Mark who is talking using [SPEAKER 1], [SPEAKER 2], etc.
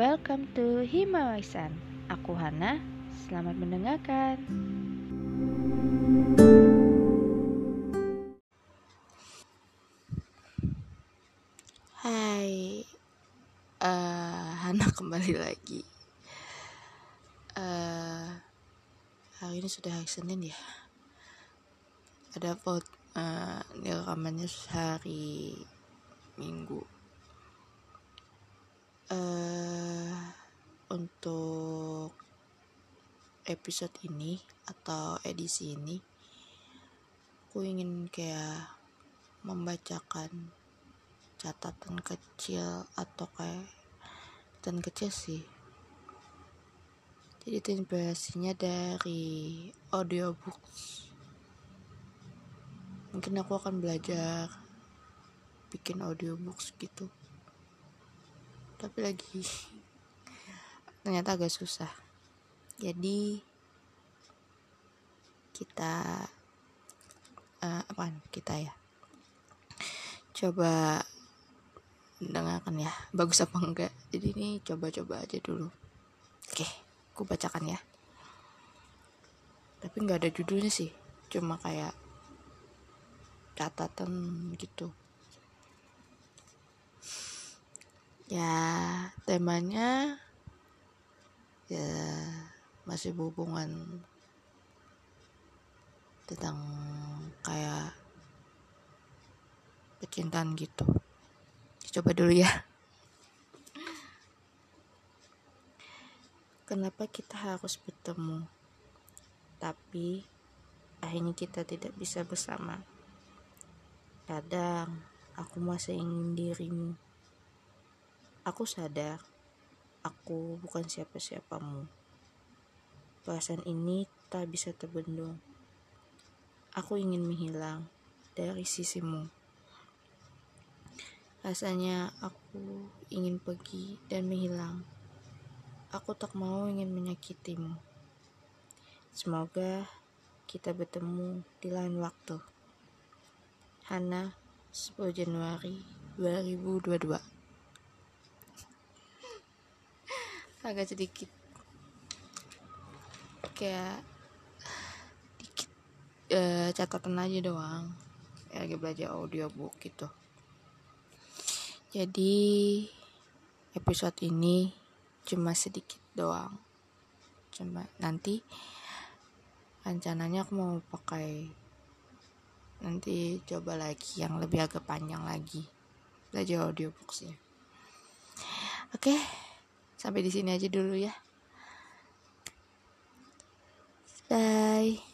[SPEAKER 1] welcome to Himawaisan. Aku Hana, selamat mendengarkan.
[SPEAKER 2] Hai, uh, Hana kembali lagi. Uh, hari ini sudah hari Senin ya. Ada pot, uh, ini rekamannya hari Minggu untuk episode ini atau edisi ini aku ingin kayak membacakan catatan kecil atau kayak catatan kecil sih. Jadi itu inspirasinya dari audiobooks. Mungkin aku akan belajar bikin audiobooks gitu. Tapi lagi ternyata agak susah. Jadi kita uh, apa kita ya? Coba dengarkan ya bagus apa enggak. Jadi ini coba-coba aja dulu. Oke aku bacakan ya. Tapi nggak ada judulnya sih cuma kayak catatan gitu. Ya temanya ya masih berhubungan tentang kayak percintaan gitu. Coba dulu ya. Kenapa kita harus bertemu tapi akhirnya kita tidak bisa bersama? Kadang aku masih ingin dirimu. Aku sadar, aku bukan siapa-siapamu. Perasaan ini tak bisa terbendung. Aku ingin menghilang dari sisimu. Rasanya aku ingin pergi dan menghilang. Aku tak mau ingin menyakitimu. Semoga kita bertemu di lain waktu. Hana, 10 Januari 2022 agak sedikit kayak dikit uh, catatan aja doang. Ya lagi belajar audiobook gitu. Jadi episode ini cuma sedikit doang. Cuma nanti rencananya aku mau pakai nanti coba lagi yang lebih agak panjang lagi. Belajar audiobooksnya oke. okay. Sampai di sini aja dulu ya. Bye.